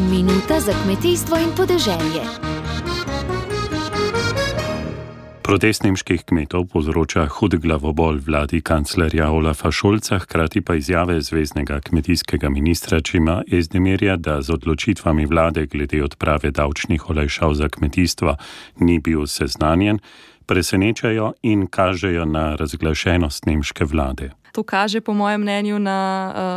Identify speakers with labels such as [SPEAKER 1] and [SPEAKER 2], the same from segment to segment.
[SPEAKER 1] Minuta za kmetijstvo in podeželje.
[SPEAKER 2] Protest nemških kmetov povzroča hud glavobol vladi kanclerja Olafa Šolca, hkrati pa izjave zvezdnega kmetijskega ministra Čima Ezdemirja, da z odločitvami vlade glede odprave davčnih olajšav za kmetijstvo ni bil seznanjen, presenečajo in kažejo na razglašenost nemške vlade.
[SPEAKER 3] To kaže, po mojem mnenju, na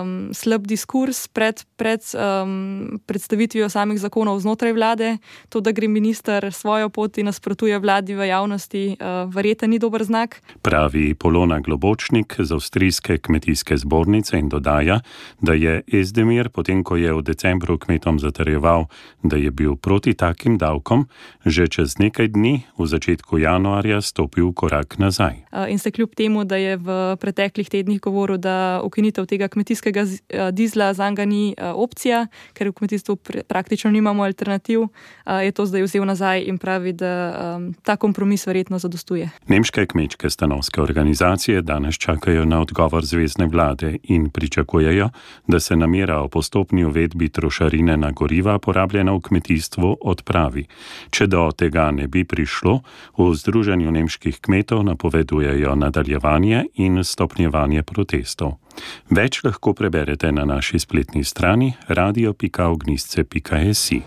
[SPEAKER 3] um, slab diskurs pred, pred um, predstavitvijo samih zakonov znotraj vlade. To, da gre minister svojo pot in nasprotuje vladi v javnosti, uh, verjete ni dober znak.
[SPEAKER 2] Pravi Polona Globočnik z Avstrijske kmetijske zbornice in dodaja, da je Ezdemir, potem ko je v decembru kmetom zatrjeval, da je bil proti takim davkom, že čez nekaj dni, v začetku januarja, stopil korak nazaj.
[SPEAKER 3] Uh, in se kljub temu, da je v preteklih tednih tednih govoril, da ukinitev tega kmetijskega eh, dizla za njega ni eh, opcija, ker v kmetijstvu praktično nimamo alternativ, eh, je to zdaj vzel nazaj in pravi, da ehm, ta kompromis verjetno zadostuje.
[SPEAKER 2] Nemške kmečke stanovske organizacije danes čakajo na odgovor zvezdne vlade in pričakujejo, da se namera o postopni uvedbi trošarine na goriva, porabljena v kmetijstvu, odpravi. Če do tega ne bi prišlo, v Združenju nemških kmetov napovedujejo nadaljevanje in stopnjevanje stanje protestov. Več lahko preberete na naši spletni strani radio.ognisce.si.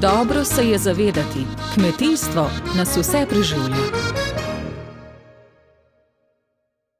[SPEAKER 1] Dobro se je zavedati, kmetijstvo nas vse preživlja.